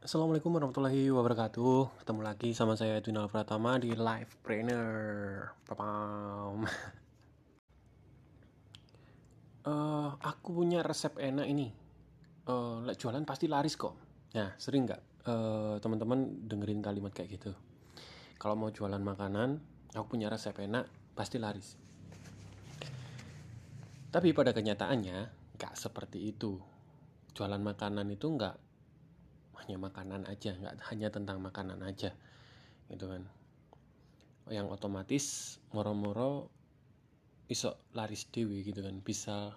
Assalamualaikum warahmatullahi wabarakatuh. Ketemu lagi sama saya Edwin Pratama di Live Trainer Papam uh, Aku punya resep enak ini. Uh, Jualan pasti laris kok. Nah sering nggak? Uh, teman-teman dengerin kalimat kayak gitu. Kalau mau jualan makanan Aku punya resep enak pasti laris. Tapi pada kenyataannya nggak seperti itu. Jualan makanan itu nggak hanya makanan aja nggak hanya tentang makanan aja gitu kan. Yang otomatis moro-moro iso laris dewi gitu kan. Bisa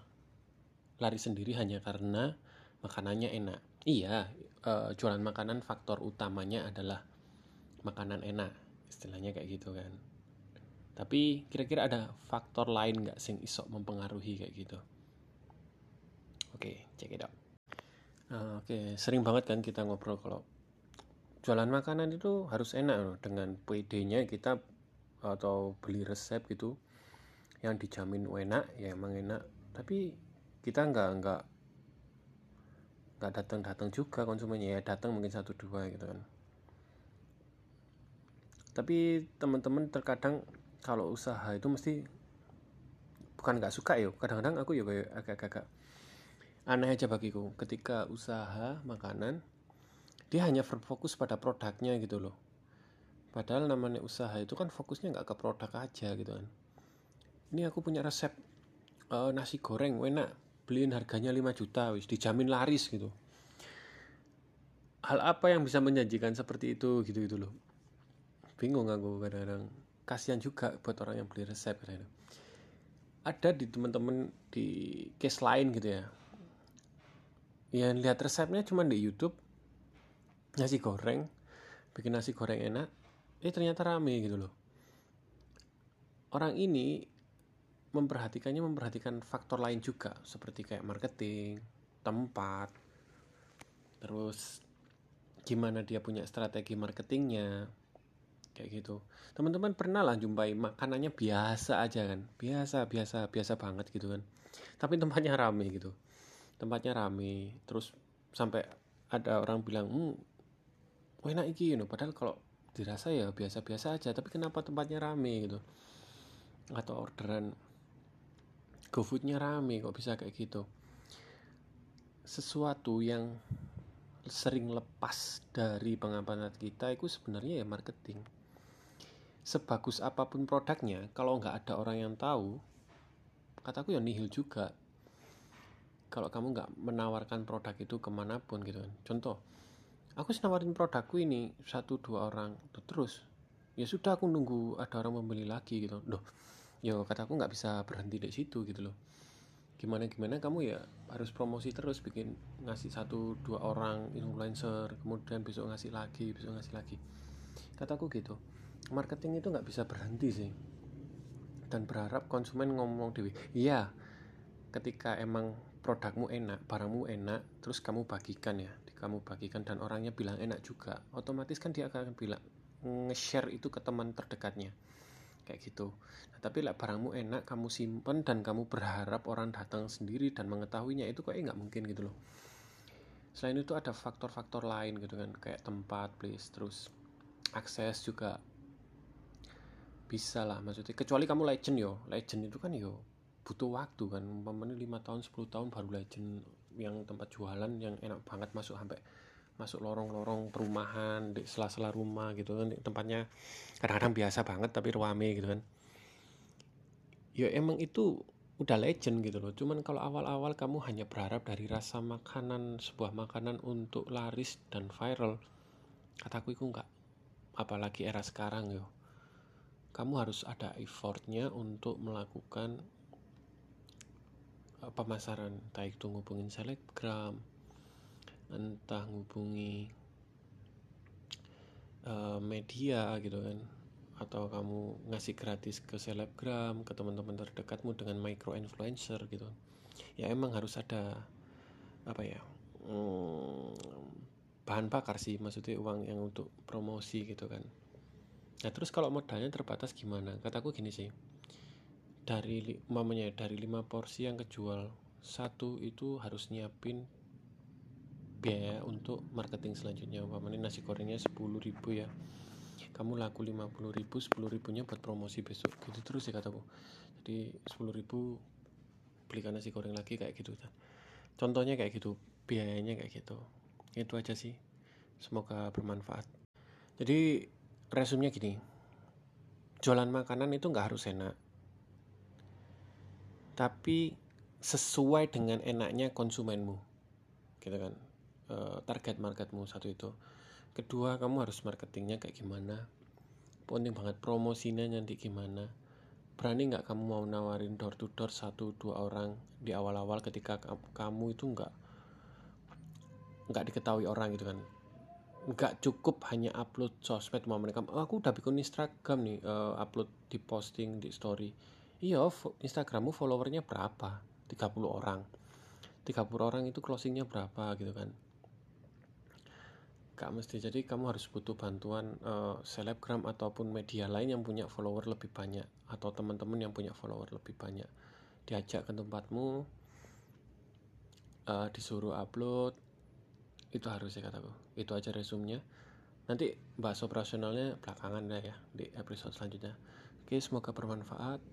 lari sendiri hanya karena makanannya enak. Iya uh, jualan makanan faktor utamanya adalah makanan enak istilahnya kayak gitu kan. Tapi kira-kira ada faktor lain nggak sing iso mempengaruhi kayak gitu? Oke okay, check it out Ah, oke, sering banget kan kita ngobrol kalau jualan makanan itu harus enak loh dengan PD-nya kita atau beli resep gitu yang dijamin enak ya emang enak. Tapi kita nggak nggak nggak datang datang juga konsumennya ya datang mungkin satu dua gitu kan. Tapi teman-teman terkadang kalau usaha itu mesti bukan nggak suka ya kadang-kadang aku ya agak-agak aneh aja bagiku. Ketika usaha makanan dia hanya berfokus pada produknya gitu loh. Padahal namanya usaha itu kan fokusnya nggak ke produk aja gitu kan. Ini aku punya resep uh, nasi goreng enak. Beliin harganya 5 juta wis dijamin laris gitu. Hal apa yang bisa menjanjikan seperti itu gitu gitu loh. Bingung aku kadang-kadang. Kasihan juga buat orang yang beli resep kadang-kadang. Ada di teman-teman di case lain gitu ya ya lihat resepnya cuma di YouTube. Nasi goreng bikin nasi goreng enak. Eh ternyata rame gitu loh. Orang ini memperhatikannya memperhatikan faktor lain juga seperti kayak marketing tempat terus gimana dia punya strategi marketingnya kayak gitu. Teman-teman pernah lah jumpai makanannya biasa aja kan. Biasa biasa biasa banget gitu kan. Tapi tempatnya rame gitu tempatnya rame terus sampai ada orang bilang hmm enak iki? You know. padahal kalau dirasa ya biasa-biasa aja tapi kenapa tempatnya rame gitu? Atau orderan GoFoodnya rame kok bisa kayak gitu? Sesuatu yang sering lepas dari pengamatan kita itu sebenarnya ya marketing. Sebagus apa pun produknya kalau nggak ada orang yang tahu kataku ya nihil juga kalau kamu nggak menawarkan produk itu ke mana pun gitu kan. Contoh aku nawarin produkku ini satu dua orang terus ya sudah aku nunggu ada orang membeli lagi gitu. Loh yo kataku nggak bisa berhenti di situ gitu loh. Gimana gimana kamu ya harus promosi terus bikin ngasih satu dua orang influencer kemudian besok ngasih lagi besok ngasih lagi. Kataku gitu. Marketing itu nggak bisa berhenti sih. Dan berharap konsumen ngomong dewi iya ketika emang produkmu enak, barangmu enak, terus kamu bagikan ya, kamu bagikan dan orangnya bilang enak juga, otomatis kan dia akan bilang nge-share itu ke teman terdekatnya, kayak gitu. Nah, tapi lah barangmu enak, kamu simpen dan kamu berharap orang datang sendiri dan mengetahuinya itu kok nggak mungkin gitu loh. Selain itu ada faktor-faktor lain gitu kan, kayak tempat, place, terus akses juga bisa lah maksudnya. Kecuali kamu legend yo, legend itu kan yo butuh waktu kan umpamanya lima tahun 10 tahun baru legend yang tempat jualan yang enak banget masuk sampai masuk lorong-lorong perumahan di sela-sela rumah gitu kan. Tempatnya kadang-kadang biasa banget tapi ruame gitu kan. Ya emang itu udah legend gitu loh. Cuman kalau awal-awal kamu hanya berharap dari rasa makanan sebuah makanan untuk laris dan viral kataku itu enggak apalagi era sekarang yo. Kamu harus ada effortnya untuk melakukan pemasaran entah itu ngubungin selebgram entah ngubungi uh, media gitu kan atau kamu ngasih gratis ke selebgram ke teman-teman terdekatmu dengan micro influencer gitu. Ya emang harus ada apa ya hmm, bahan bakar sih maksudnya uang yang untuk promosi gitu kan. Nah terus kalau modalnya terbatas gimana? Kataku gini sih dari mamanya dari lima porsi yang kejual satu itu harus nyiapin biaya untuk marketing selanjutnya. Umpamanya nasi gorengnya 10 ribu ya. Kamu laku 50 ribu 10 ribunya buat promosi besok. Gitu terus ya kataku. Jadi 10 ribu belikan nasi goreng lagi kayak gitu contohnya kayak gitu biayanya kayak gitu. Itu aja sih. Semoga bermanfaat. Jadi resumnya gini. Jualan makanan itu nggak harus enak tapi sesuai dengan enaknya konsumenmu gitu kan? E, target marketmu satu itu. Kedua kamu harus marketingnya kayak gimana? Penting banget promosinya nanti gimana? Berani nggak kamu mau nawarin door to door satu dua orang di awal-awal ketika kamu itu nggak nggak diketahui orang gitu kan? Nggak cukup hanya upload sosmed mau mereka oh, aku udah bikin Instagram nih uh, upload di posting di story iya Instagrammu followernya berapa? 30 orang. 30 orang itu closingnya berapa gitu kan? Gak mesti. Jadi kamu harus butuh bantuan uh, selebgram ataupun media lain yang punya follower lebih banyak atau teman-teman yang punya follower lebih banyak. Diajak ke tempatmu uh, disuruh upload itu harus ya kataku. Itu aja resumnya nanti bahas operasionalnya belakangan dah ya di episode selanjutnya. Oke semoga bermanfaat